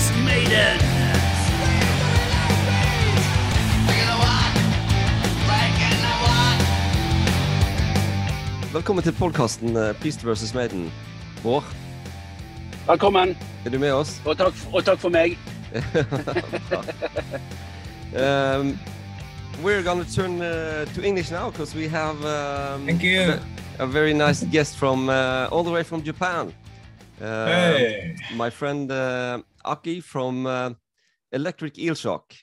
versus Maiden. Velkommen til podkasten Priest vs. Maiden. Vår, Velkommen, er du med oss? og takk, og takk for meg. um, we're gonna turn uh, to English now because we have um, Thank you. a very nice guest from uh, all the way from Japan. Uh, Hey. My friend uh, Aki from uh, Electric Eel Shock.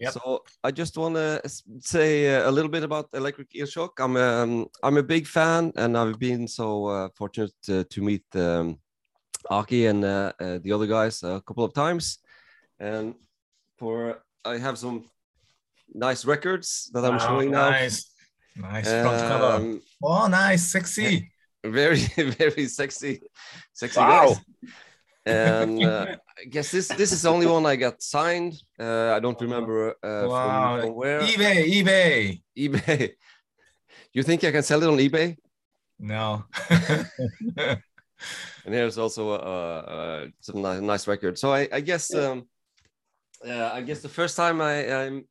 Yep. So I just want to say uh, a little bit about Electric Eel Shock. I'm um, I'm a big fan, and I've been so uh, fortunate to, to meet um, Aki and uh, uh, the other guys a couple of times. And for I have some nice records that I'm Wow, showing now. Nice. Nice front cover. Um, Oh, nice, sexy. very very sexy sexy Wow. guys and uh, i guess this this is the only one i got signed uh, i don't remember uh, wow. from, from where eBay, eBay. ebay you think i can sell it on ebay No. and here's also uh, uh, some nice, nice record so i, I guess um, uh, i guess the first time i, I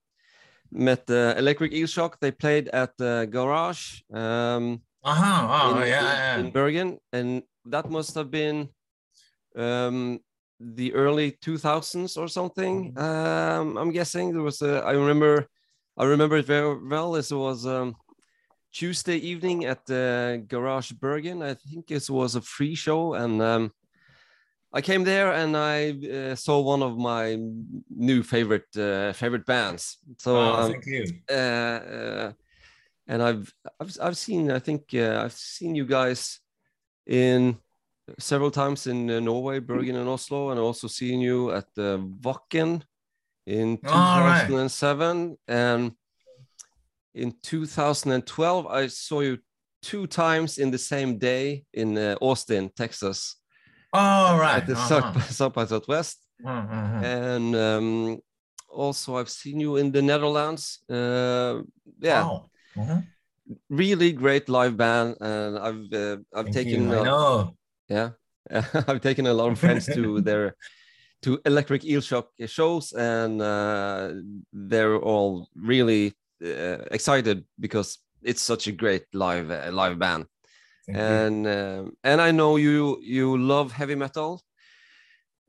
met uh, electric eel shock they played at the garage um, uh-huh. Oh, in, yeah, in, yeah. in Bergen, and that must have been um, the early 2000s or something. Mm-hmm. Um, I'm guessing there was a. I remember, I remember it very well. This was um, Tuesday evening at the Garage Bergen. I think this was a free show, and um, I came there and I uh, saw one of my new favorite uh, favorite bands. So Oh, thank you. uh, uh, and I've I've I've seen I think uh, I've seen you guys in several times in uh, Norway, Bergen and Oslo, and also seen you at the Wacken in All right. 2007 and in 2012 I saw you two times in the same day in uh, Austin, Texas, All right. at the uh-huh. South, South by Southwest Mhm. and um, also I've seen you in the Netherlands. Uh, yeah, Wow. Mhm. really great live band, and I've uh, I've Thank taken you. I uh, know. Yeah I've taken a lot of friends to their to Electric Eel Shock shows, and uh, they're all really uh, excited because it's such a great live uh, live band, Thank and um and I know you you love heavy metal.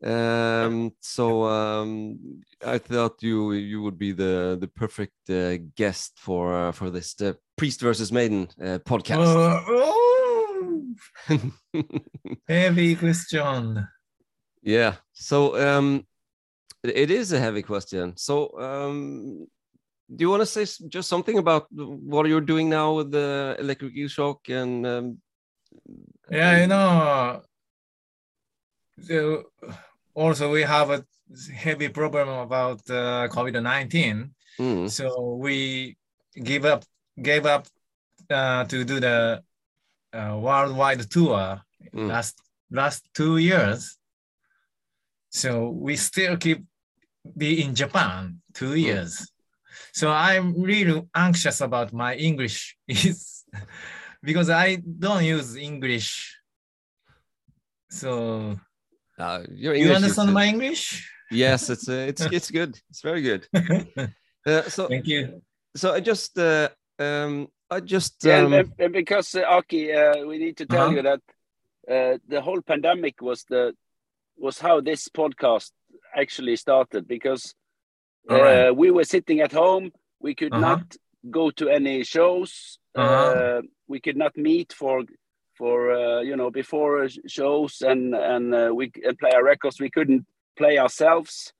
Um, so um, I thought you you would be the the perfect uh, guest for uh, for this Priest versus Maiden uh, podcast. Uh, oh, heavy question. yeah. So um, it- is a heavy question. So um, do you want to say just something about what you're doing now with the electric shock and um, Yeah, you know. So also, we have a heavy problem about uh, COVID nineteen. mm, So we give up, gave up uh, to do the uh, worldwide tour Mm. last last two years. So we still keep be in Japan two years. So I'm really anxious about my English is because I don't use English. So uh, your you English is, understand uh, my English? yes, it's uh, it's it's good. It's very good. Uh, so Thank you. so I just uh, um, I just Yeah, um, and, and because uh, Aki, uh, we need to tell Uh-huh. you that uh, the whole pandemic was the was how this podcast actually started because right. uh, we were sitting at home. We could Uh-huh. not go to any shows. Uh-huh. Uh, we could not meet for for uh, you know before shows and and uh, we and play our records. We couldn't play ourselves.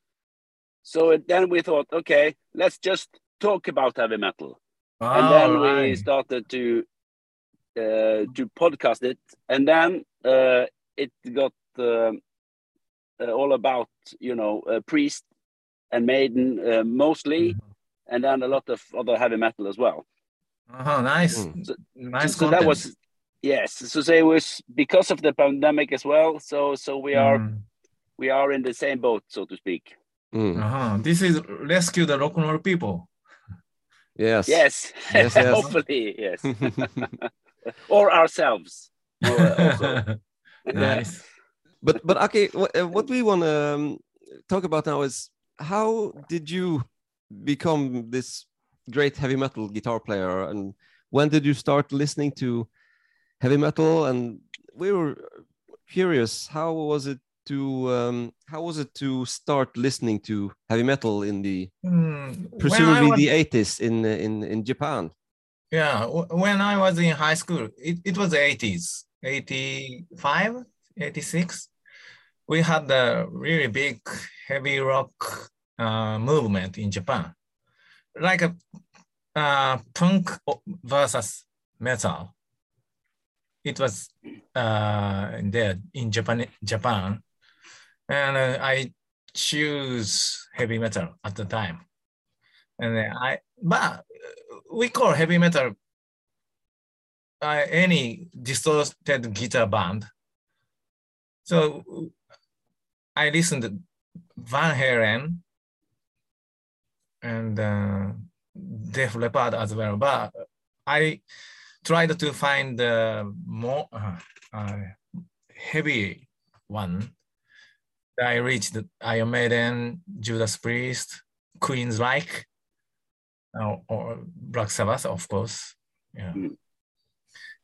So then we thought, okay, let's just talk about heavy metal and then All we started to uh, to podcast it, and then uh, it got um uh, all about you know uh, priest and maiden uh, mostly, and then a lot of other heavy metal as well. Uh-huh, nice. Mm. So- nice so that was yes. So say it was because of the pandemic as well. So so we are Mm. we are in the same boat, so to speak. mm, Uh-huh. This is rescue the rock and roll people. Yes Yes, Yes, yes. hopefully yes, or ourselves. Nice. but but okay what, uh, we want to um, talk about now is how did you become this great heavy metal guitar player, and when did you start listening to heavy metal? And we were curious, how was it to um, how was it to start listening to heavy metal in the Mm, presumably was- the 80s in in in Japan? Yeah, when I was in high school, it, it was the 80s, 85, 86. We had a really big heavy rock uh, movement in Japan, like a uh, punk versus metal. It was uh, there in Japan, Japan, and uh, I choose heavy metal at the time. And I, but we call heavy metal uh, any distorted guitar band. So I listened to Van Halen and uh, Def Leppard as well, but I tried to find more uh, uh, heavy one. I reached Iron Maiden, Judas Priest, Queensrÿche, uh, or Black Sabbath, of course. Yeah. Mm.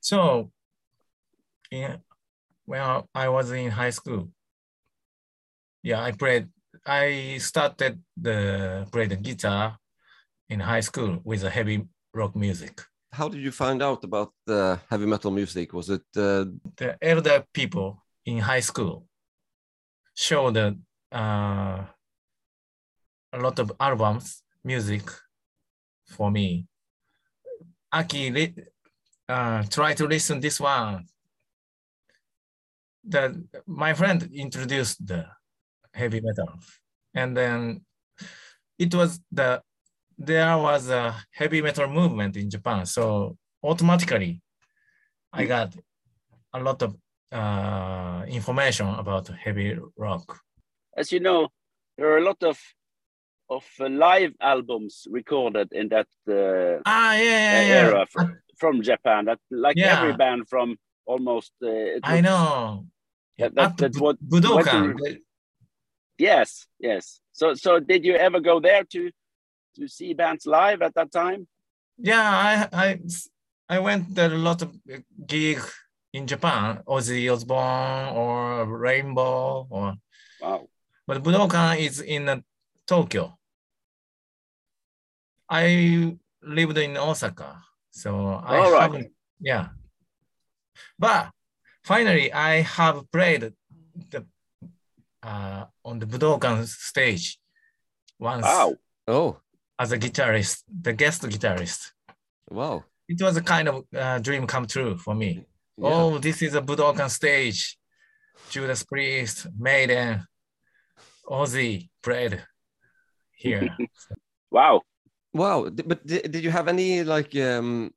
So, yeah, well, I was in high school. Yeah, I played. I started the play the guitar in high school with a heavy rock music. How did you find out about the heavy metal music? Was it uh, The elder people in high school showed uh, a lot of albums, music for me. Aki, uh, try to listen this one. The, my friend introduced the heavy metal, and then it was the there was a heavy metal movement in Japan. So automatically, I got a lot of uh, information about heavy rock. As you know, there are a lot of of uh, live albums recorded in that uh, Ah, yeah, yeah, yeah. era from, from Japan. That like Yeah. every band from almost. Uh, I know. That- that- At that's what- Budokan. what Yes, yes. So, so did you ever go there to to see bands live at that time? Yeah, I, I, I went there a lot of gig in Japan, Ozzy Osbourne or Rainbow, or Wow. but Budokan is in uh, Tokyo. I lived in Osaka, so I All right. haven't, yeah. But finally, I have played the uh, on the Budokan stage once Wow. oh as a guitarist, the guest guitarist. wow It was a kind of uh, dream come true for me. Yeah. Oh, this is a Budokan stage. Judas Priest, Maiden, Ozzy played here. Wow. wow but di- did you have any like um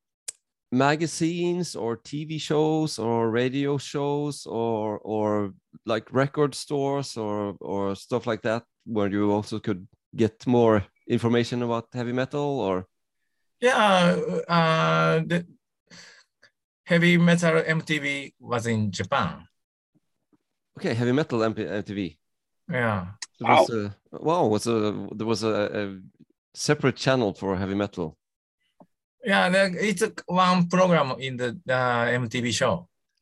magazines or tv shows or radio shows or or like record stores or or stuff like that where you also could get more information about heavy metal or yeah, uh, the heavy metal MTV was in Japan. okay heavy metal mtv Yeah. There was a, wow was a there was a, a separate channel for heavy metal Yeah, the- it's one program in the uh, MTV show.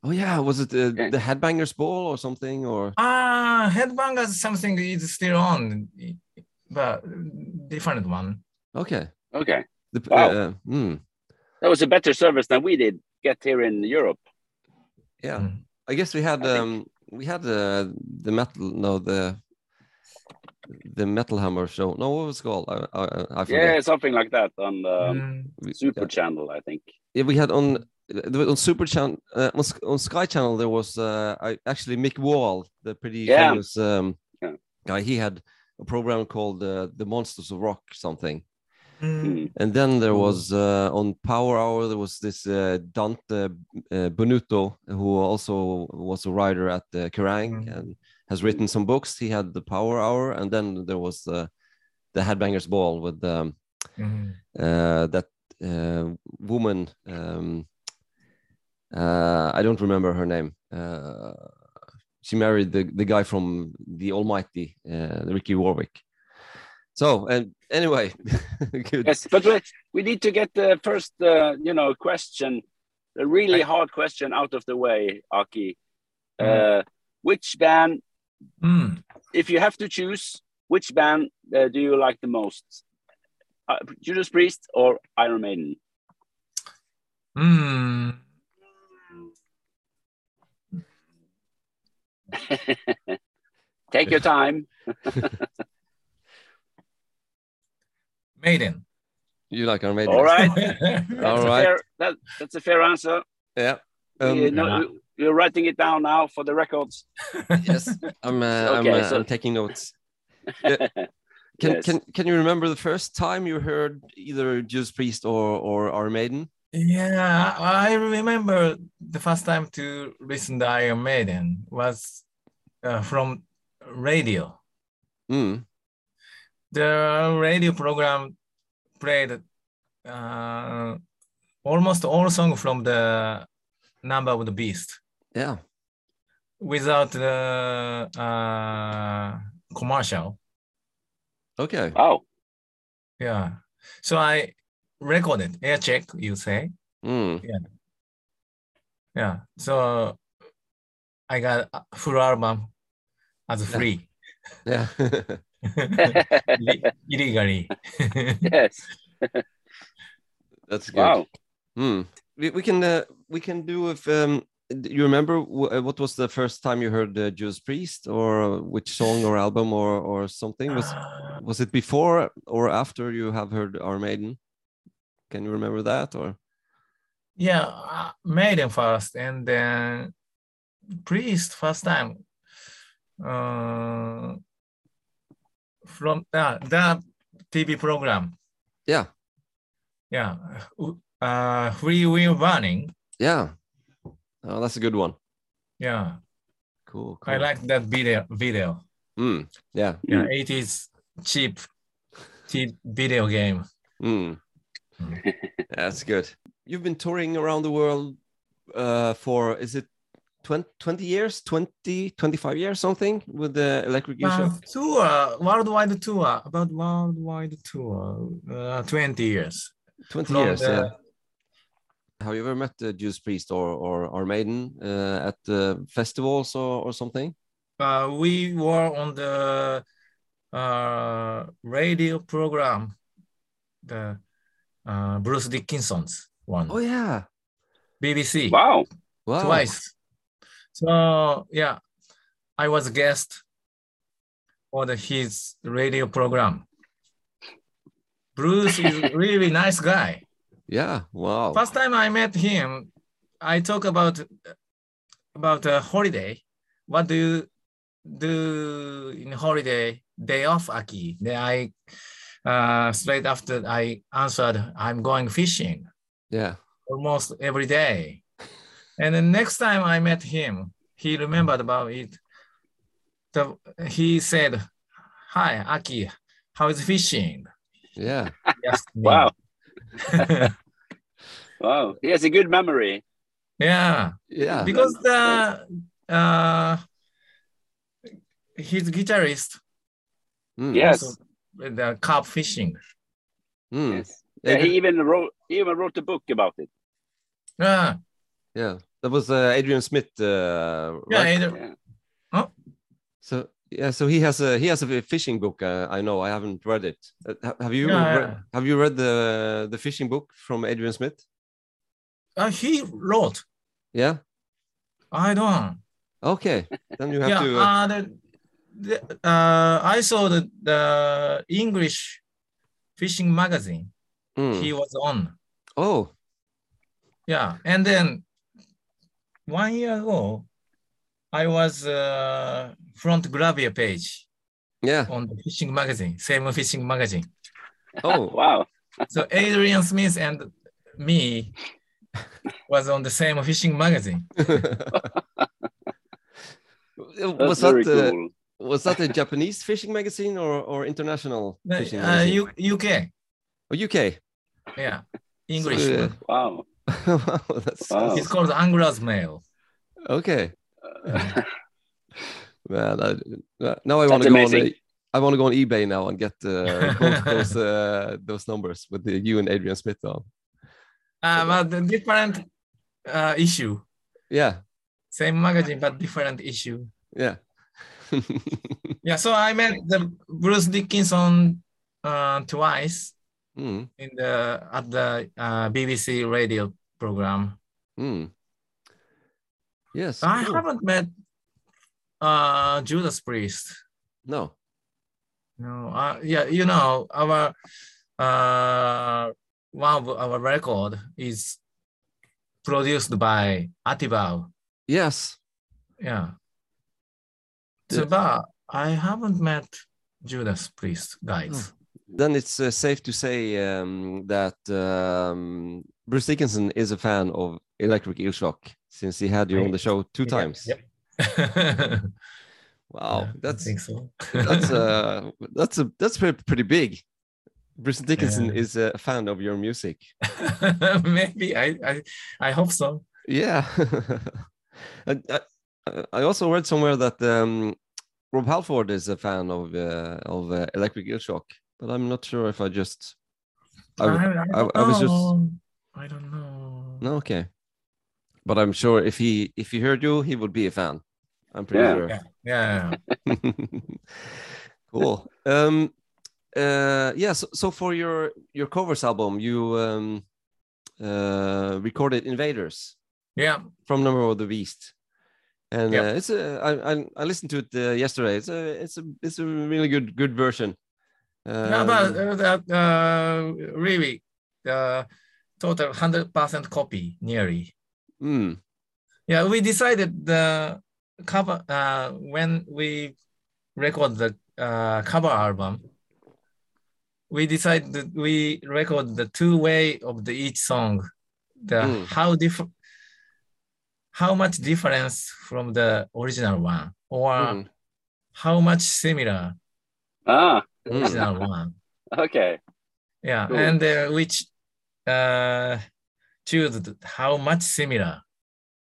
oh yeah was it uh, Okay. the headbangers ball or something or Ah, Headbangers something is still on, but different one. okay Okay. the, Wow. uh, hmm. That was a better service than we did get here in Europe. yeah Mm. I guess we had um we had uh, the metal no the the metal hammer show no what was it called I I, I forget Yeah, something like that on the Mm. Super yeah. Channel, I think. yeah, we had on on Super Channel uh, on, on Sky Channel there was uh, I, actually Mick Wall the pretty Yeah. famous um, Yeah. guy he had a program called uh, the Monsters of Rock something Mm. And then there Mm. was uh, on Power Hour there was this uh, Dante uh, Bonutto who also was a writer at uh, Kerrang Mm. and has written some books. He had the Power Hour, and then there was uh, the Headbangers Ball with um, Mm. uh, that uh, woman. Um, uh, I don't remember her name. Uh, she married the the guy from the Almighty, uh, Ricky Warwick. So and anyway, good. Yes, but we, we need to get the first, uh, you know, question, a really hard question out of the way, Aki. Uh, which band, Mm. if you have to choose, which band uh, do you like the most? Uh, Judas Priest or Iron Maiden? Mm. Take your time. Maiden. You like Iron Maiden? All right. That's, All a, fair, that, that's a fair answer. Yeah. Um, you know, you're writing it down now for the records. yes, I'm. Uh, Okay, I'm, uh, so- I'm taking notes. Yeah. Can Yes. can can you remember the first time you heard either Judas Priest or or Iron Maiden? Yeah, I remember the first time to listen to Iron Maiden was uh, from radio. Mm. The radio program played uh, almost all songs from the Number of the Beast Yeah. without the uh, commercial. Okay. Wow. Yeah. So I recorded air check, you say. Mm. Yeah. Yeah. So I got a full album as free Yeah. illi- illegally. yes. That's good. Wow. Hmm. We, we can uh, we can do if um you remember w- uh, what was the first time you heard uh, Judas Priest or which song or album or or something was Uh, was it before or after you have heard Iron Maiden? Can you remember that or yeah, uh, Maiden first and then Priest first time. Uh, from uh, the TV program. yeah Yeah. Uh, Freewheel Burning. yeah oh, that's a good one Yeah. cool, I like that video. Video. mm. yeah Yeah, 80s cheap, cheap video game. Mm. that's good you've been touring around the world uh for is it 20, 20 years 20 25 years something with the electric Uh, tour, worldwide tour, about worldwide tour, uh, 20 years. 20 From years the- yeah. Have you ever met uh, Judas Priest or or or Maiden uh, at the festivals or, or something? Uh, we were on the uh, radio program, the uh, Bruce Dickinson's one, oh yeah. BBC, Wow. wow. Twice. So yeah, I was a guest on the, his radio program. Bruce is a really nice guy. yeah wow First time I met him, I talk about about a holiday. What do you do in holiday day off, Aki? Then I uh, straight after I answered, I'm going fishing yeah almost every day. And the next time I met him, he remembered about it. The, he said, "Hi, Aki, how is fishing?" yeah He. Wow. Wow. He has a good memory. yeah. yeah because the uh his guitarist Mm, Yes. also the carp fishing mm. Yes. Yeah, he even wrote he even wrote a book about it. yeah yeah that was uh, Adrian Smith uh, yeah right? either- Yeah. so yeah so he has a he has a fishing book uh, I know I haven't read it. Uh, have you Yeah, read, yeah. have you read the the fishing book from Adrian Smith? Uh, he wrote. Yeah? I don't okay then you have yeah to uh, uh, the, the, uh i saw the the english fishing magazine mm. he was on. Oh. Yeah and then one year ago i was uh front gravia page yeah on the fishing magazine same fishing magazine oh Wow. So Adrian Smith and me was on the same fishing magazine. was That's that very uh, cool. was that a Japanese fishing magazine or or international fishing Uh, magazine? U- UK, oh, UK. yeah, English. So, uh. Wow. Wow, that's Wow. It's called Angler's Mail. okay. Man, I, uh, now I want to go on. amazing. uh, I want to go on eBay now and get uh, both those uh, those numbers with the you and Adrian Smith on. Uh, but the different uh, issue. Yeah, Same magazine, but different issue. yeah. Yeah, so I met the Bruce Dickinson uh, twice mm, in the at the uh, BBC radio program. mm. Yes. I cool. haven't met uh, Judas Priest. No. No, uh, yeah, you know our uh, one of our record is produced by Attie Bauw. Yes. Yeah. So, but I haven't met Judas Priest guys. Then it's uh, safe to say um, that um, Bruce Dickinson is a fan of Electric Eel Shock since he had you on the show two Yeah, times. Yep. Wow, Yeah, that's so. that's uh that's a that's pretty, pretty big. Bruce Dickinson Yeah. is a fan of your music. maybe I, I I hope so. Yeah. I, I also read somewhere that um, Rob Halford is a fan of uh, of uh, Electric Eel Shock, but I'm not sure if I just. I, I, I- I was just- I don't know. no, okay. But I'm sure if he if he heard you, he would be a fan. I'm pretty Yeah. sure. Yeah. Yeah. cool. Um, uh, yeah. So, so for your your covers album, you um, uh, recorded Invaders Yeah. from Number of the Beast, and Yep. uh, it's a I, I I listened to it uh, yesterday. It's a it's a it's a really good good version. No, but Um, uh, that uh, really the total hundred percent copy nearly. mm, Yeah, we decided the cover uh, when we record the uh, cover album. We decided that we record the two way of the each song, the Mm. how different, how much difference from the original one, or mm, how much similar Ah. Original one. okay. Yeah, Cool. and uh, which uh, choose how much similar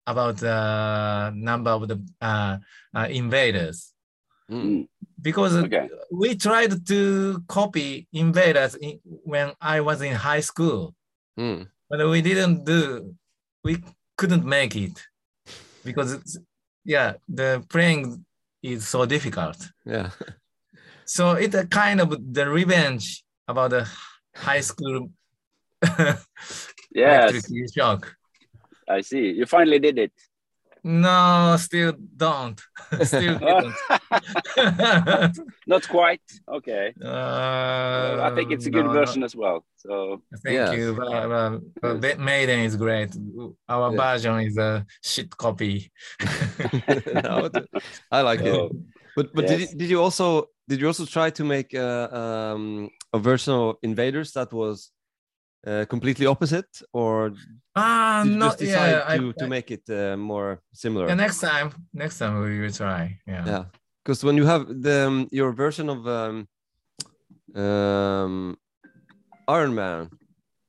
about the number of the uh, uh, invaders Mm. because Okay. we tried to copy invaders in, when I was in high school, Mm. but we didn't do. We couldn't make it because it's, yeah, the playing is so difficult. Yeah. So it's a kind of the revenge about the high school Yes, electric shock. I see. You finally did it. No, still don't. still didn't. Not quite. Okay. uh, I think it's a good no, no. version as well. So Thank Yes. you. But, but, but Maiden is great. Our Yeah. version is a shit copy. No, I like it. But but did Yes. you, did you also did you also try to make a um, a version of Invaders that was uh, completely opposite, or Ah, did you no, just decide yeah. I- to to make it uh, more similar? yeah, next time, next time we will try. Yeah. Yeah, because when you have the um, your version of um, um, Iron Man,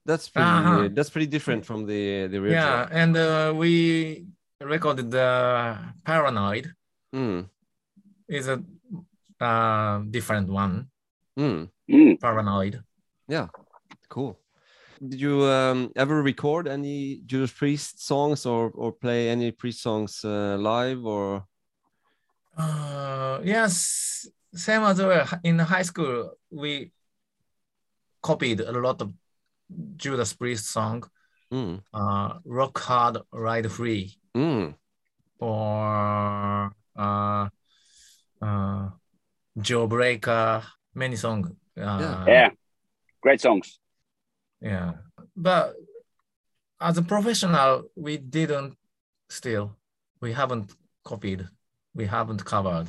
that's pretty Uh-huh. that's pretty different from the the original. Yeah, and uh, we recorded the Paranoid Mm, is a uh, different one. mm, mm. Paranoid. Yeah, cool. Did you um, ever record any Judas Priest songs or or play any Priest songs uh, live or? Uh, yes, same as well. In high school, we copied a lot of Judas Priest song, Mm, uh, Rock Hard, Ride Free, mm, or uh, uh, Jawbreaker, many songs. Uh, Yeah. Yeah. Great songs. yeah. But as a professional, we didn't still, we haven't copied, we haven't covered.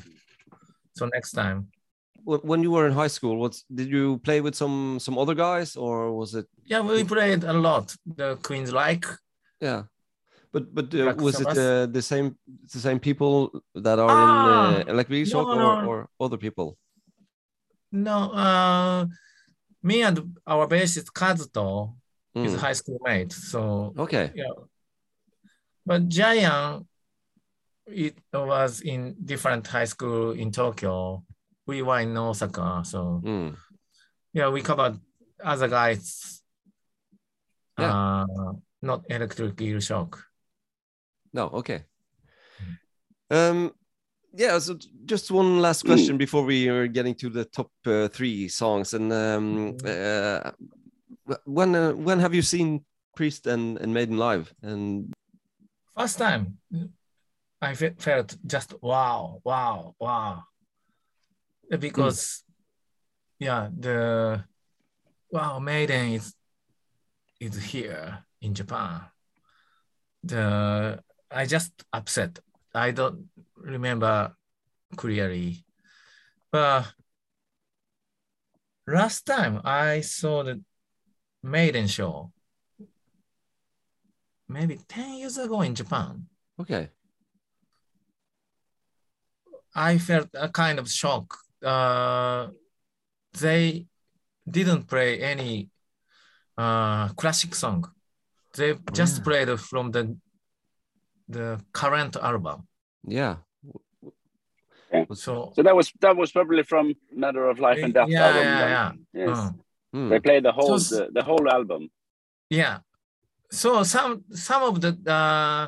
So next time. When you were in high school, what's did you play with some some other guys or was it? Yeah, we played a lot. The Queensrÿche Yeah, but but uh, was it uh, the same the same people that are Ah, in uh, Electric no, Shock or, no. or other people? no. Uh, me and our bassist Kazuto is Mm, high school mate. So Okay. yeah, but Giant it was in different high school in Tokyo. We were in Osaka, so Mm. yeah, we covered other guys. Yeah. Uh, not electric eel shock. No, okay. Um, yeah. So just one last question before we are getting to the top uh, three songs. And um, uh, when uh, when have you seen Priest and, and Maiden live? And First time, I fe- felt just wow, wow, wow. Because, yeah, the wow, Maiden is is here in Japan. The I just upset. I don't remember clearly, but last time I saw the Maiden show, maybe ten years ago in Japan. okay, I felt a kind of shock. Uh, they didn't play any uh, classic song. They just Yeah. played from the the current album. yeah. So So that was that was probably from Matter of Life and Death Yeah, album. yeah, yeah. Yes. Hmm. They played the whole So- the, the whole album. yeah. So some some of the uh,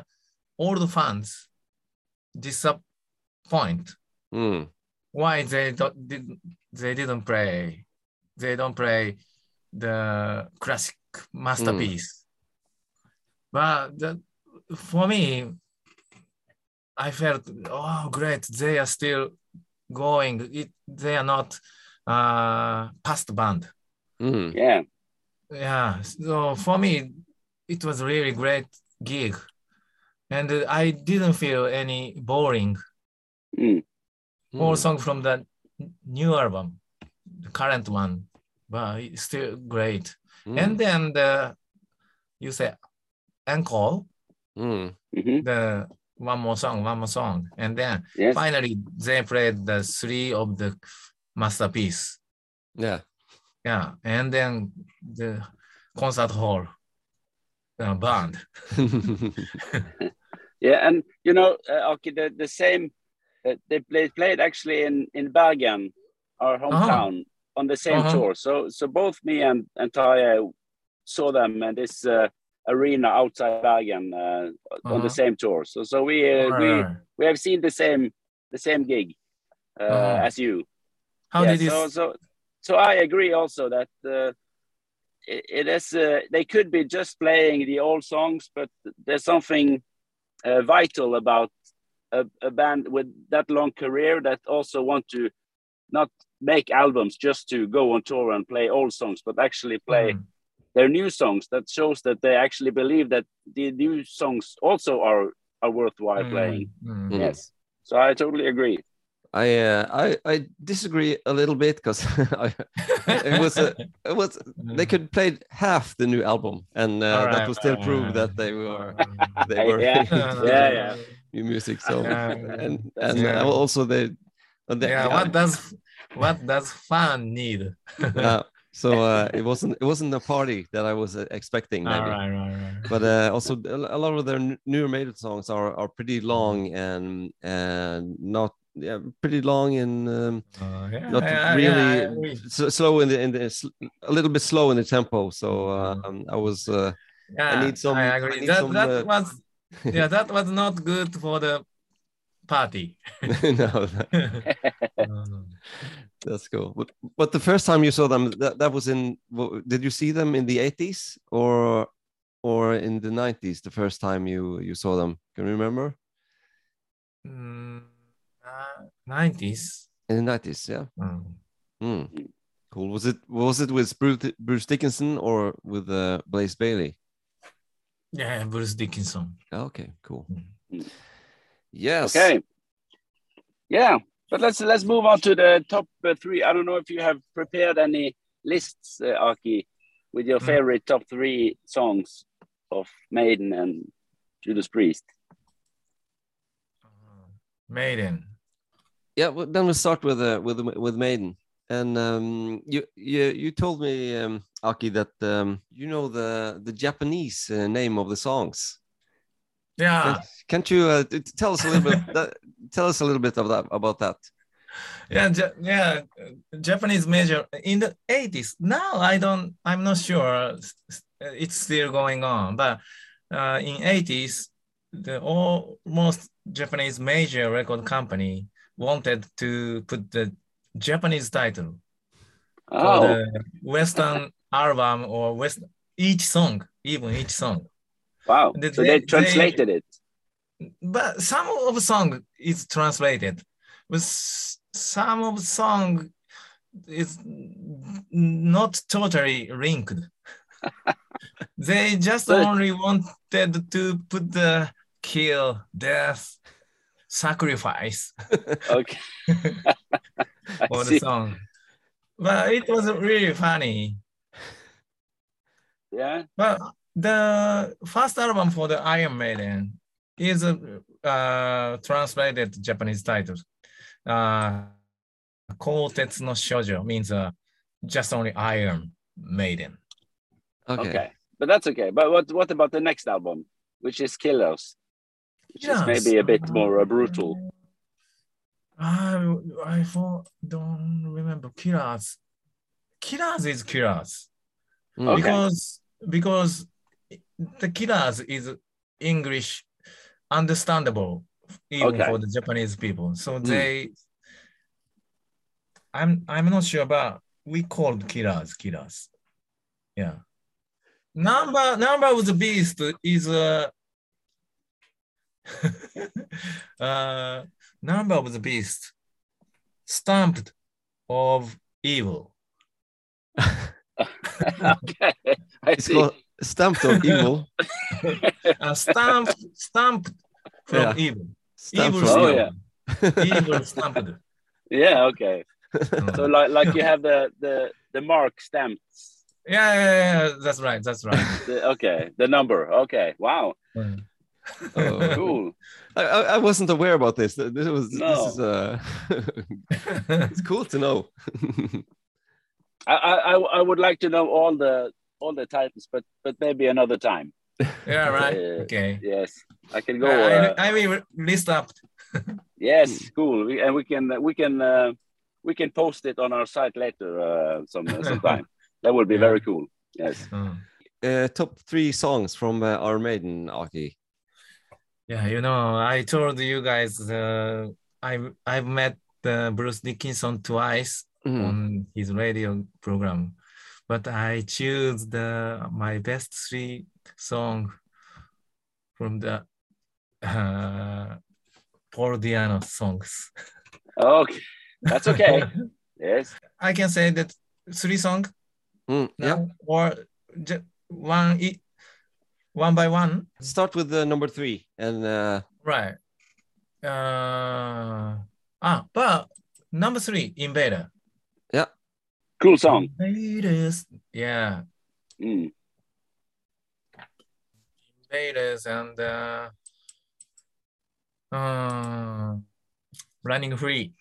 old fans disappoint Hmm. why they don't did they didn't play they don't play the classic masterpiece but the, for me i felt oh great they are still going it, they are not uh past band Hmm. Yeah. yeah so for me it was really great gig and i didn't feel any boring Mm. all Hmm. song from the new album, the current one, but it's still great. Hmm. And then the you say encore, Hmm. hmm the one more song, one more song, and then Yes. finally they played the three of the masterpiece. Yeah. Yeah, and then the concert hall uh, band. Yeah, and you know, uh, okay, the, the same. Uh, they played played actually in in Bergen, our hometown, on the same Uh-huh. tour. So so both me and and Tarja saw them and this uh, arena outside Bergen uh, on Uh-huh. the same tour. So so we uh, we we have seen the same the same gig uh, Uh-huh. as you. How Yeah, did you? so so so I agree also that uh, it, it is uh, they could be just playing the old songs, but there's something uh, vital about a, a band with that long career that also want to not make albums just to go on tour and play old songs, but actually play Mm. Their new songs. That shows that they actually believe that the new songs also are are worthwhile Mm, playing. mm. Mm. Yes, so I totally agree. I uh, I I disagree a little bit because it was a, it was they could play half the new album and uh, that would still prove alright. that they were they were Yeah, yeah, yeah. new music. So Yeah. and and yeah. also they, and they yeah, what does what does fan need? uh, so uh, it wasn't it wasn't a party that I was uh, expecting All maybe. right, right, right. But uh, also a lot of their newer Maiden songs are are pretty long and and not yeah pretty long and um, Uh, yeah, not yeah, really yeah, I slow in the in the a little bit slow in the tempo. So Mm-hmm. um, I was uh, Yeah, need some- I I agree. need that some, that uh, was yeah, that was not good for the party. no Mm. that's cool. But, but the first time you saw them, that, that was in. Did you see them in the eighties or or in the nineties? The first time you you saw them, can you remember? Mm, uh, 90s. In the nineties, yeah. Mm. Hmm. Cool. Was it was it with Bruce, Bruce Dickinson or with uh, Blaze Bayley? Yeah, Bruce Dickinson. Okay, cool. Mm. Yes. Okay. Yeah, but let's let's move on to the top uh, three. I don't know if you have prepared any lists, uh, Aki, with your Mm. favorite top three songs of Maiden and Judas Priest. Maiden. Yeah. Well, then we'll start with uh, with with Maiden. And um, you you you told me, um, Aki, that um, you know the the Japanese uh, name of the songs. Yeah, Can't you uh, tell us a little bit? That, tell us a little bit of that about that. yeah, Ja- yeah. uh, Japanese major in the 80s. Now I don't. I'm not sure. s- s- It's still going on, but uh, in 80s, the almost Japanese major record company wanted to put the Japanese title for Oh, the Western album or West each song, even each song. Wow. They- So they they- translated it. but some of the song is translated but some of the song is not totally linked they just But- only wanted to put the kill death sacrifice Okay. For the song but it was really funny Yeah. But the first album for the Iron Maiden is a uh, translated Japanese title. Uh, Kotetsu no Shoujo means uh, just only Iron Maiden. Okay. Okay. But that's okay. But what what about the next album, which is Killers, which is maybe a bit more uh, brutal? I I for- don't remember Killers. Killers is Killers Mm. Okay. because because the Killers is English understandable even Okay. for the Japanese people. So Mm. they, I'm I'm not sure, but we called Killers Killers. Yeah. Number number of the beast is uh, uh number of the beast stamped of evil. okay. I It's see. called Stamped of Evil. uh, stamped stamped from Yeah. evil. Stamped evil from Oh, yeah. evil stamped. Yeah. Okay. So like like you have the the the mark stamped. yeah, yeah, yeah, that's right. That's right. The, okay. The number. Okay. Wow. Mm. Oh. Cool. I, I I wasn't aware about this. This was No. this is uh it's cool to know. I, I I- I would like to know all the all the titles, but but maybe another time. yeah, right. Uh, Okay. Yes. I can go. I, Uh, I will list up. yes. Cool. We, and we can we can uh, we can post it on our site later uh, some sometime. that would be Yeah. very cool. Yes. Mm. Uh, top three songs from uh, our maiden, Aki. Yeah, you know, I told you guys uh, I've I've met uh, Bruce Dickinson twice Mhm. on his radio program, but I choose the my best three song from the uh, Paul Di'Anno songs. Okay. That's okay. yes. I can say that three song Mm, yeah. or ju- one e- one by one. Start with the number three, and uh, Right. Uh, ah, but number three, Invader. Cool song. Invaders. Yeah. Mm. Invaders and uh, uh, Running Free.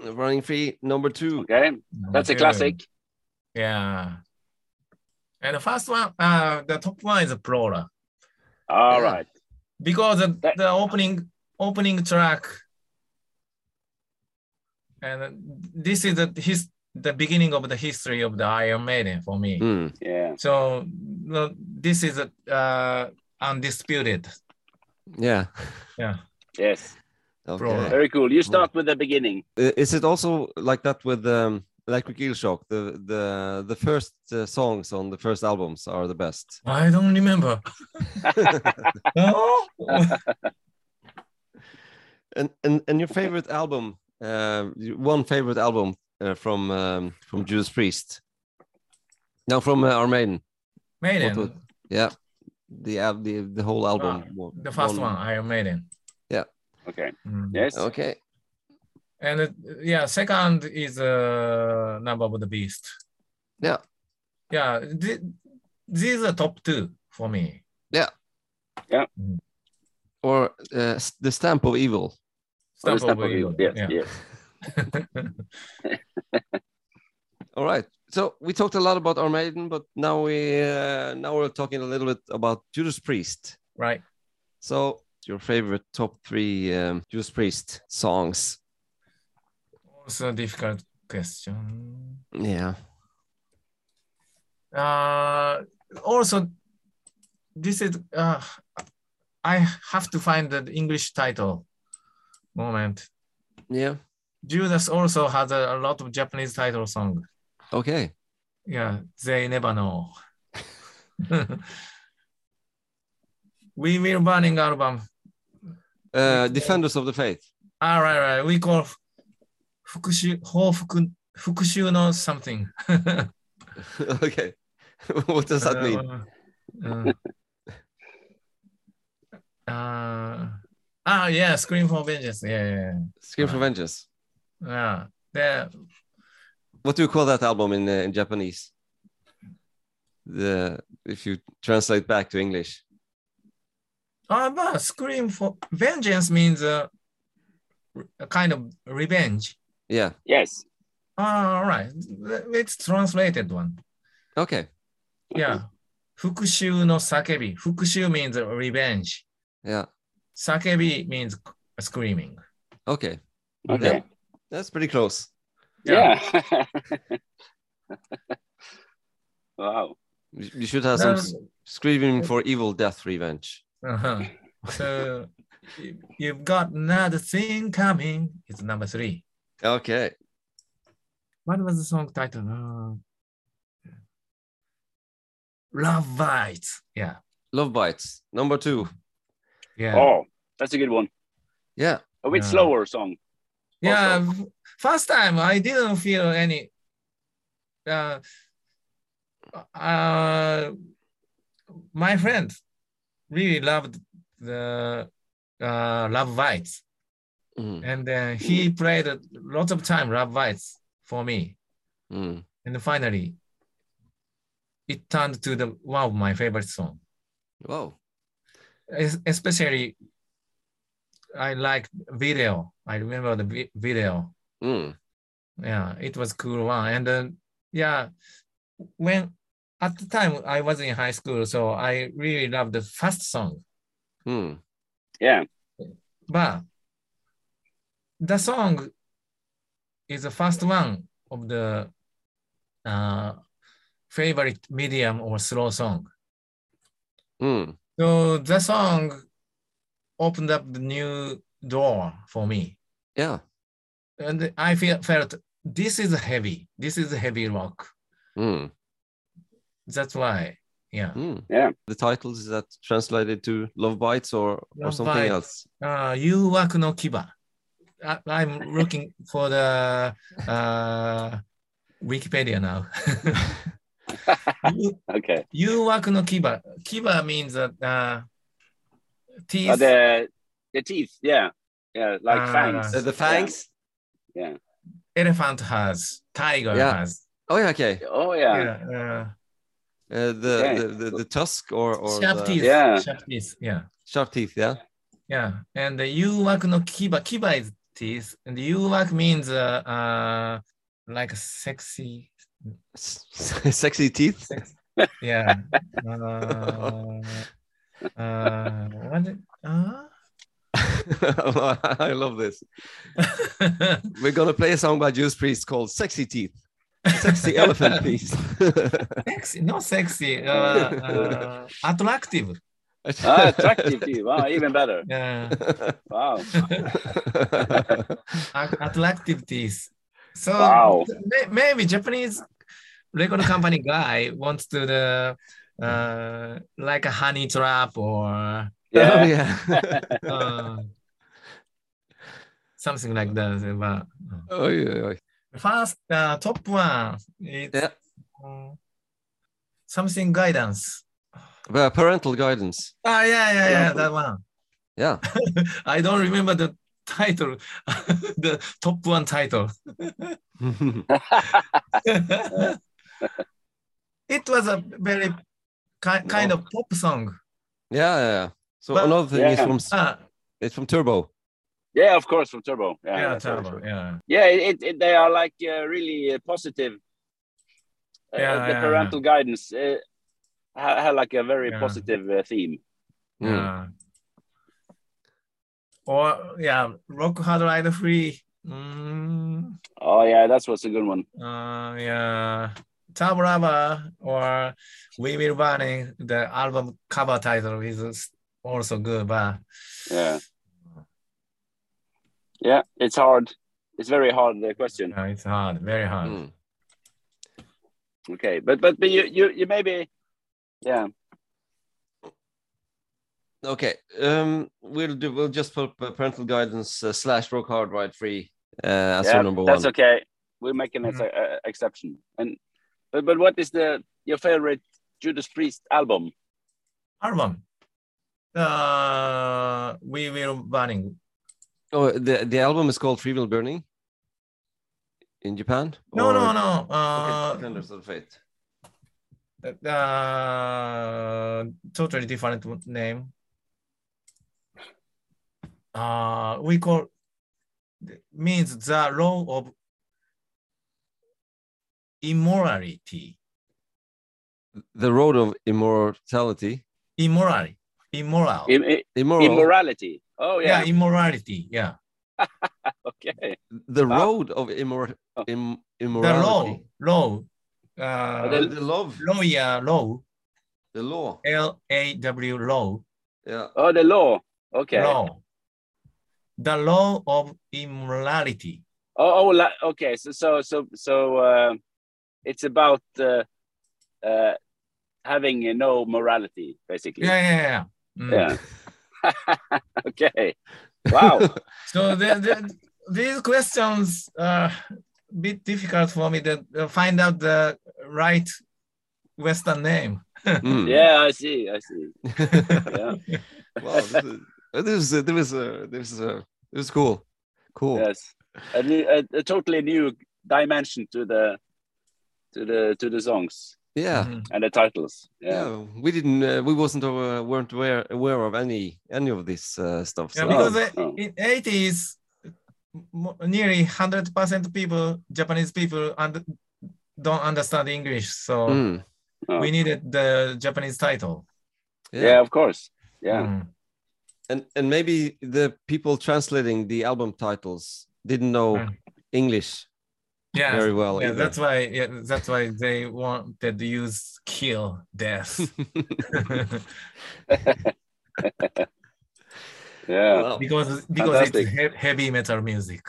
Running Free, number two. Okay. That's a classic. Yeah. And the first one, uh, the top one is Prowler. All Yeah. right. because the, That- the opening opening track and this is the his the beginning of the history of the Iron Maiden for me. Mm, Yeah. So no, this is a, uh, undisputed. yeah. Yeah. Yes. Okay. Very cool. You start with the beginning. Is it also like that with um, Electric Eel Shock? The the the first uh, songs on the first albums are the best. I don't remember. no? And and and your favorite album, uh, one favorite album uh, from um, from Judas Priest. No, from uh, our maiden. Maiden. What would- Yeah, the al- the the whole album. Ah, the first one, Iron Maiden. Yeah. Okay. Mm. Yes. Okay. And uh, yeah, second is uh, Number of the Beast. Yeah. Yeah, th- these are top two for me. Or uh, s- the Stamp of Evil. Oh, the Stamp Stamp of of Evil. Evil, Yes. yeah. Yes. All right. So we talked a lot about our maiden, but now we uh, now we're talking a little bit about Judas Priest. right. So your favorite top three um, Judas Priest songs? Also a difficult question. Yeah. Uh, also, this is uh, I have to find the English title. Moment. Yeah. Judas also has a, a lot of Japanese title song. Okay. Yeah, they never know. we will burning album. Uh, Defenders of the Faith. All ah, right, right. We call Fukushu, no something. okay. what does that mean? Uh, uh, uh, ah, yeah, Scream for Vengeance. Yeah, yeah. Scream for Vengeance. Yeah. The, what do you call that album in uh, in Japanese? The if you translate back to English. Uh, but scream for vengeance means uh, a kind of revenge. Yeah. Yes. Ah, uh, all right. It's translated one. Okay. Yeah. Fukushu no sakebi. Fukushu means revenge. Yeah. Sakebi means screaming. Okay. Okay. Yeah. That's pretty close. Yeah. wow. You you should have some Um, screaming for evil death revenge. Uh-huh. So you- you've got another thing coming. It's number three. Okay. What was the song title? Uh, Love Bites. Yeah. Love bites. Number two. Yeah. Oh, that's a good one. Yeah. A bit Yeah. slower song. Yeah. f- First time I didn't feel any. Uh, uh, my friend really loved the uh, Love Bites. Mm, and uh, he played a lot of time Love Bites for me. mm. And finally, it turned to the one of my favorite song. Wow. Es- Especially, I like video. I remember the vi- video. Mm. Yeah, it was cool one. And then, yeah, when at the time I was in high school, so I really loved the first song. Mm. Yeah. But the song is the first one of the uh, favorite medium or slow song. Mm. So the song opened up the new door for me. Yeah. And I feel, felt this is heavy. This is heavy rock. Mm. That's why, yeah. Mm. Yeah. The title is that translated to love bites or or something Bites. else. Uh, Yuwaku no Kiba. I, I'm looking for the uh, Wikipedia now. Yu- Okay. Yuwaku no Kiba. Kiba means that. uh, teeth. Uh, the the teeth. Yeah. Yeah. Like Ah. fangs. Uh, the fangs. Yeah. Elephant has. Tiger Yeah. has. Oh yeah. Okay. Oh yeah. Yeah. Uh, the, Okay. the, the the tusk or Uh, or sharp the teeth. Yeah. Sharp teeth. Yeah. sharp teeth. Yeah. Yeah. And the Yuwaku no Kiba. Kiba is teeth. And the Yuwaku means uh, uh, like sexy. S- Sexy teeth. sex- yeah. Uh, uh, what? it- Uh? I love this. We're gonna play a song by Judas Priest called "Sexy Teeth." Sexy elephant piece. sexy, not sexy. Uh, uh, attractive. Ah, attractive teeth. Wow, even better. Yeah. Wow. Attractive teeth. So Wow. maybe Japanese record company guy wants to the uh, like a honey trap or Oh, Yeah. yeah. uh, something like that. But oh, yeah. first uh, top one is Yeah. uh, something guidance. Well, parental guidance. Ah, yeah, yeah, yeah, that one. Yeah. I don't remember the title, the top one title. it was a very ki- kind of pop song. yeah, yeah, yeah. So But- another thing is from Ah, it's from Turbo. Yeah, of course, from Turbo. Yeah, yeah, that's very true. Yeah, Yeah, it, it, they are like uh, really uh, positive. Uh, Yeah, the yeah, parental guidance uh, ha- had like a very Yeah. positive uh, theme. Mm. yeah. or yeah, Rock Hard Ride Free. Mm, Oh yeah, that was a good one. uh, yeah, Turbo Rubber or We Will Burning. The album cover title is also good, but Yeah. Yeah, it's hard. It's very hard the question. uh, it's hard, very hard. Mm. Okay, but but but you you you maybe, yeah. Okay, um, we'll do. We'll just put uh, parental guidance uh, slash rock hard ride free uh, as yeah, your number that's one. okay. We're making an ex- uh, exception. And but but what is the your favorite Judas Priest album? Album. Uh, We Will Burning. Oh, the the album is called Freewheel Burning in Japan. No, Or- no, no. Okay, Uh, Defenders of Fate. uh, totally different name. Uh, we call means the law of immorality. The Road of Immortality. Immoral, immoral. Im- Immoral. immorality. Oh yeah. yeah. immorality. Yeah, okay. the Ah. Road of Immor- Oh. Im- the Immorality. law, law. Uh, The, the love. lawyer law, The law. L A W law, Yeah. Oh, the law. Okay. law. The law of immorality. Oh, oh okay. So so so so uh, it's about uh, uh, having uh, no morality, basically. Yeah, yeah, yeah. Mm. Yeah. okay. Wow. So the, the, these questions are a bit difficult for me to uh, find out the right Western name. Mm. yeah, I see. I see. Yeah. wow. This is, uh, this is, uh, this is, uh, this is, uh, this is cool. Cool. Yes. A, new, a, a totally new dimension to the to the to the songs Yeah. Mhm. and the titles. Yeah. Yeah. We didn't. Uh, we wasn't. Uh, weren't aware aware of any any of this uh, stuff. Yeah, because Oh, oh. in 80s, nearly 100% people, Japanese people, und- don't understand English. So Mm. Oh. we needed the Japanese title. Yeah. Yeah. of course. Yeah. Mm. And and maybe the people translating the album titles didn't know Mm. English Yeah. very well. yeah, either. that's why. Yeah, that's why they wanted to use kill, death. Yeah. Wow. because because Fantastic. it's he- heavy metal music.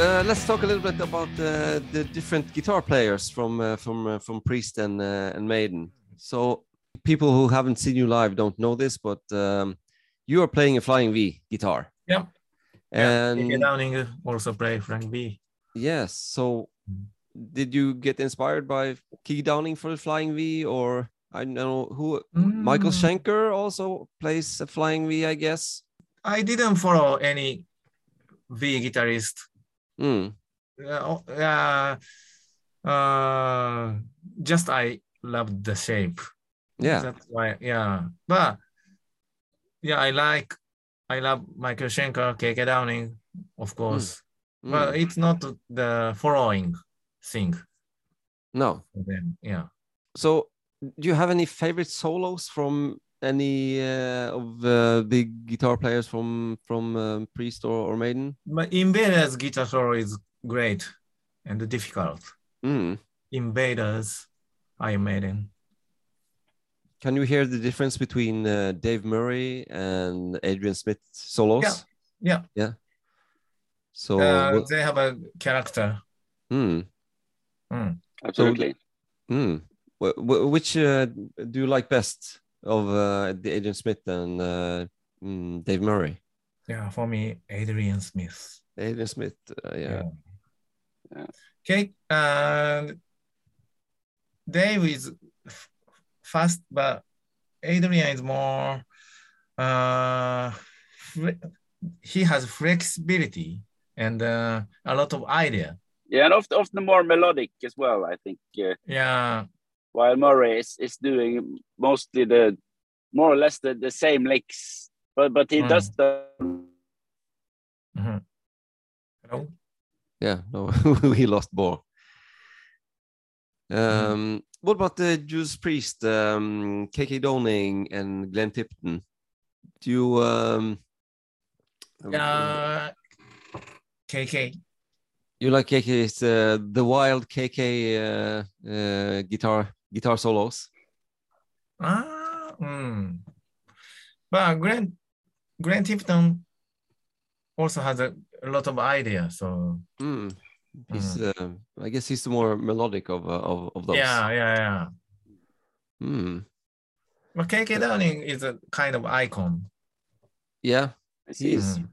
Uh, let's talk a little bit about uh, the different guitar players from uh, from uh, from Priest and uh, and Maiden. So people who haven't seen you live don't know this, but um, you are playing a Flying V guitar. Yeah. And KK Downing also play Frank B. yes, so did you get inspired by KK Downing for the Flying V, or I know who Michael Mm, Schenker also plays a Flying V, I guess. I didn't follow any V guitarist. Mm. Uh, oh, uh, uh, just I loved the shape. Yeah. That's why, yeah. But yeah, I like, I love Michael Schenker, KK Downing, of course. mm. But it's not the following thing no. them. Yeah. So, do you have any favorite solos from any uh, of uh, the guitar players from from um, Priest or, or Maiden? But Invaders guitar solo is great and difficult. Mm. Invaders, Iron Maiden. Can you hear the difference between uh, Dave Murray and Adrian Smith solos? Yeah. Yeah. Yeah. So, Uh, what- they have a character. mm, Absolutely. mm. Wh- wh- which uh, do you like best of uh, the Adrian Smith and uh, mm, Dave Murray? Yeah, for me, Adrian Smith. Adrian Smith, uh, yeah. Yeah. Okay. And Dave is f- fast, but Adrian is more. Uh, he has flexibility and uh, a lot of idea. Yeah, and often, often more melodic as well. I think. Uh, Yeah, while Murray is, is doing mostly the more or less the, the same licks, but but he Mm. does the Mhm. Hello? Yeah, no, we lost Bo. Um, what about the Judas Priest, um, KK Downing, and Glenn Tipton? Do you um, Uh, KK. you like KK's uh, the wild KK uh, uh, guitar guitar solos? Ah, mm. But Glenn Glenn Tipton also has a, a lot of ideas. So Mm. He's, uh, I guess he's the more melodic of uh, of, of those. yeah, yeah, yeah. Mm. But KK Downing is a kind of icon. Yeah. I see. He's- Mm.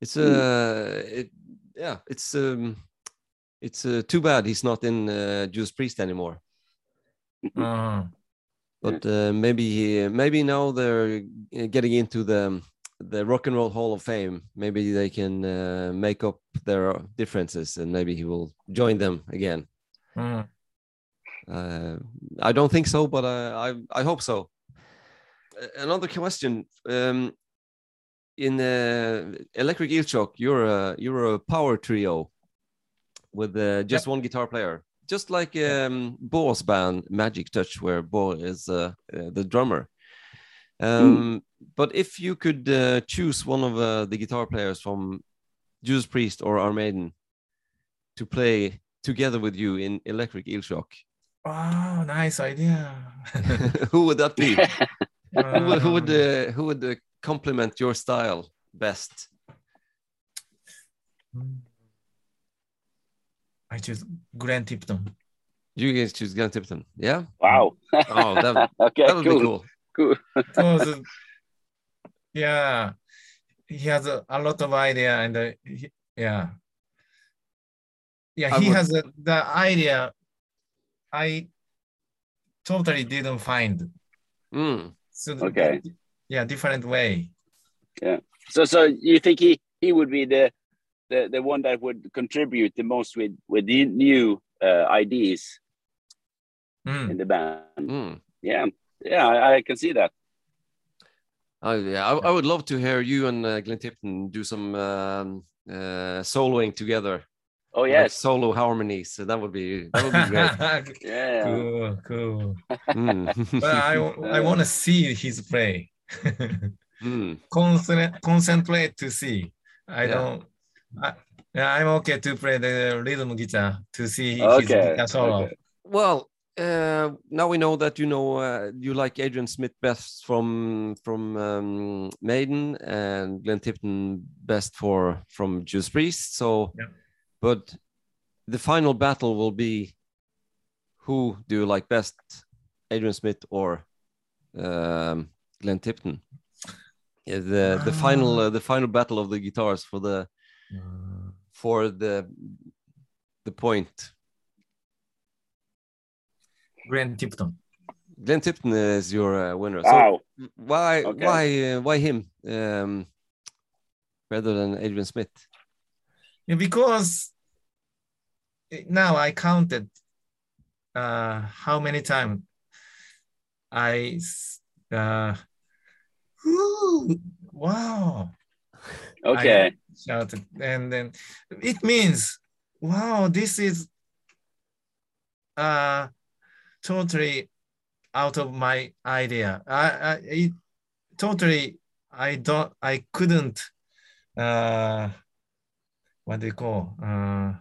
It's uh, it, yeah, it's um, it's uh, too bad he's not in uh, Judas Priest anymore. Uh, But uh, maybe he- maybe now they're uh, getting into the the Rock and Roll Hall of Fame. Maybe they can uh, make up their differences, and maybe he will join them again. mm. Uh, I don't think so, but uh, I I hope so. Another question: um, in uh, Electric Eel Shock, you're a you're a power trio with uh, just one guitar player, just like um, Bo's band Magic Touch, where Bo is uh, uh, the drummer. Um, But if you could uh, choose one of uh, the guitar players from Judas Priest or Iron Maiden to play together with you in Electric Eel Shock, Wow, nice idea. who would that be? who would who would, uh, who would uh, complement your style best? I choose Glenn Tipton. You guys choose Glenn Tipton. Yeah. Wow. Oh, that, okay, that would cool. be cool. Cool. So the- yeah, he has a, a lot of idea and uh, he- yeah, yeah, he would- has a, the idea. I totally didn't find. Mm. So the- Okay. yeah, different way. Yeah so, so you think he he would be the the, the one that would contribute the most with with the new uh, ideas Mm. in the band? Mm. Yeah, yeah, I, I can see that. Oh, yeah, I, I would love to hear you and uh, Glenn Tipton do some um, uh, soloing together. Oh like yes, solo harmonies. So that would be that would be great. yeah. cool, cool. Mm. But I I want to see his play. Mm. Concentrate, concentrate to see. I Yeah. don't. I, yeah, I'm okay to play the rhythm guitar to see his Okay, guitar solo. okay. Well, uh, now we know that you know uh, you like Adrian Smith best from from um, Maiden and Glenn Tipton best for from Judas Priest. So, Yeah. but the final battle will be who do you like best, Adrian Smith or um, Glenn Tipton? Yeah, the the final Ah. uh, the final battle of the guitars for the Uh, for the the point. Glenn Tipton. Glenn Tipton is your uh, winner. So Wow. why Okay. why uh, why him um, rather than Adrian Smith? Yeah, because now I counted uh, how many times I s- uh, whoo, wow Okay. shouted and then it means wow this is uh totally out of my idea. I, I it totally I don't I couldn't uh what do you call uh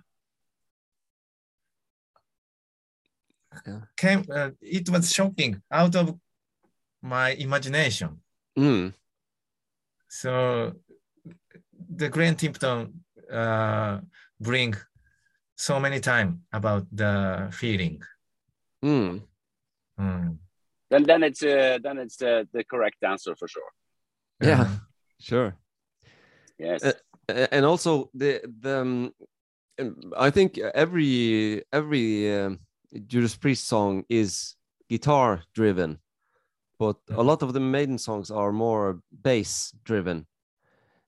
came uh, it was shocking out of my imagination. Mm, so the Glenn Tipton uh, bring so many time about the feeling. Mm. Mm. Then then it's uh, then it's uh, the correct answer for sure. Yeah. Sure. Yes. Uh, and also the the um, um, I think every every um, Judas Priest song is guitar driven, but a Mhm. lot of the Maiden songs are more bass driven.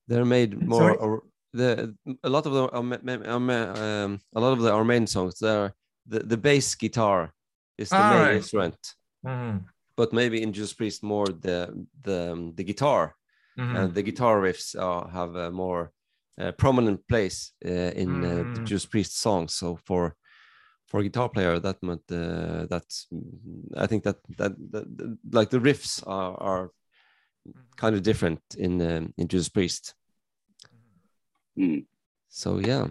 They're made more. Sorry? Or, the a lot of the are ma- ma- are ma- um, a lot of the our main songs they're the, the bass guitar is the main Alright. instrument, Mhm. but maybe in Judas Priest more the the um, the guitar Mhm. and the guitar riffs uh, have a more uh, prominent place uh, in uh, the Mm. Judas Priest songs. So for for a guitar player that meant uh, that's I think that, that that that- like the riffs are are kind of different in um, in Judas Priest. Mm. So yeah.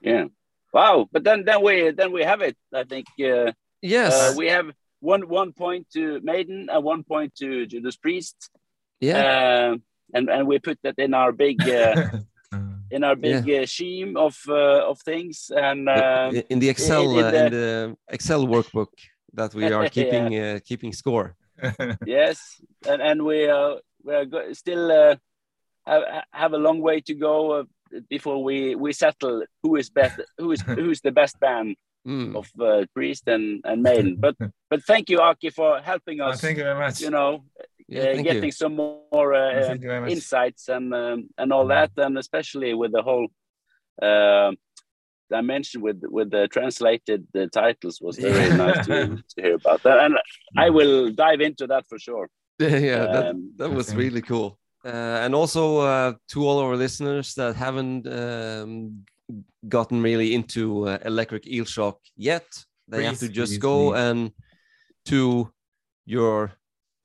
Yeah. Wow. But then then we then we have it. I think uh, Yes. uh, we have one one point to Maiden and one point to Judas Priest. yeah. Uh, and and we put that in our big uh, in our big uh, scheme of uh, of things and um, in the Excel in uh, the- in the Excel workbook that we are keeping uh, keeping score. yes and and we uh, we are go- still uh, have, have a long way to go uh, before we we settle who is best who is who's the best band Mm. of uh, priest and and maiden but but thank you aki for helping Oh, us thank you very much. you know Yeah, uh, getting you. some more uh, Thank you very much. insights and um, and all that and especially with the whole uh, dimension with with the translated the titles was very Yeah. nice to, to hear about that and i will dive into that for sure yeah, that, Um, that was really cool. Uh, and also uh, to all our listeners that haven't um, gotten really into uh, electric eel shock yet, they have to just please, go please. and to your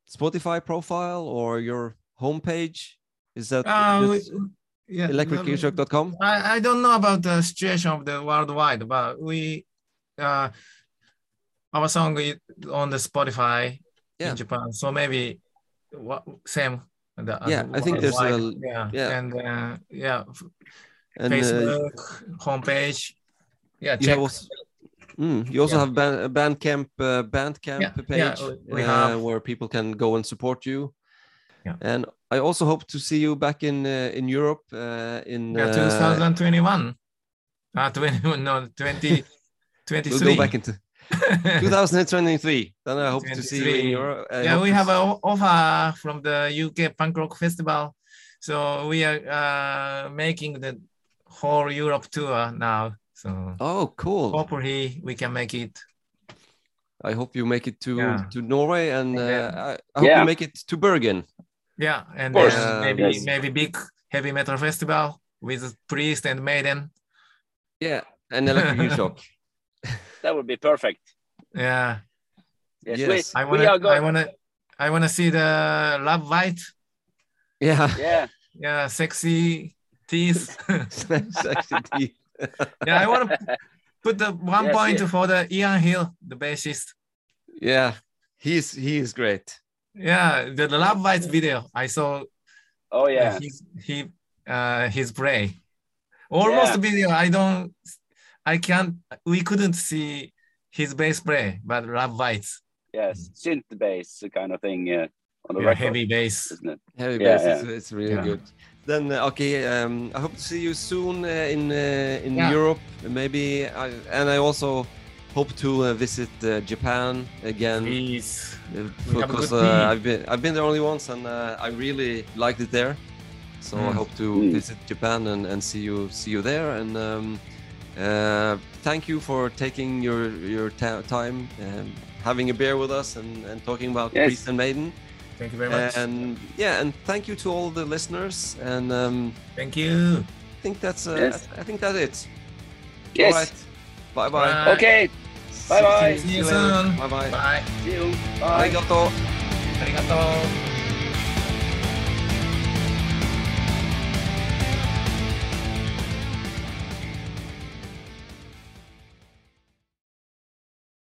Spotify profile or your homepage. Is that Uh, we- just yeah, electriceelshock.com? I, I don't know about the situation of the worldwide, but we uh our song is on the Spotify Yeah. in Japan, so maybe what same. The, Yeah, I think there's a- yeah yeah. and uh, yeah f- And uh, Facebook homepage. Yeah, you check. have also, Mm, you also Yeah. have Band, a Bandcamp uh, Bandcamp Yeah, page yeah, we uh, have. where people can go and support you. Yeah. And I also hope to see you back in uh, in Europe uh, in yeah, uh, 2021. Uh, 21, no, 20, We'll go back into 2023. Then I hope to see you in Europe. I yeah, we have an offer from the UK Punk Rock Festival. So we are uh, making the whole Europe tour now. So Oh, cool! hopefully we can make it. I hope you make it to Yeah. to Norway, and uh, Yeah. I, I hope Yeah. you make it to Bergen. Yeah, and Uh, maybe yes. maybe big heavy metal festival with Priest and Maiden. Yeah, and Electric Eel Shock. that would be perfect Yeah, yes, Yes. We, I we wanna are I wanna I wanna see the Love White. Yeah, yeah Yeah, sexy teeth. sexy teeth. yeah, I wanna put the one Yes, point yes. for the Ian Hill, the bassist. Yeah, he's he is great. Yeah, the, the Love White video I saw. oh uh, yeah his he uh his play. Almost Yeah. video. I don't. I can't. We couldn't see his bass play, but Love White's yes synth bass kind of thing uh, on the yeah, record heavy bass. isn't it Heavy Yeah, bass, yeah. It's, it's really Yeah. good. Then uh, okay, um, I hope to see you soon uh, in uh, in Yeah. Europe. Maybe, I, and I also hope to uh, visit uh, Japan again Please. uh, We have a because uh. I've been I've been there only once and uh, I really liked it there. So I Mm. hope to Mm. visit Japan and, and see you see you there. And um, uh, thank you for taking your your ta- time, um, having a beer with us, and, and talking about Yes. Priest and Maiden. Thank you very much. And yeah, and thank you to all the listeners. And um, thank you. I think that's uh, yes. I, think that's it. Yes. All right. Bye bye. bye. Okay. Bye bye. See you soon. Bye bye. Bye. See you. Bye. Arigato. Arigato.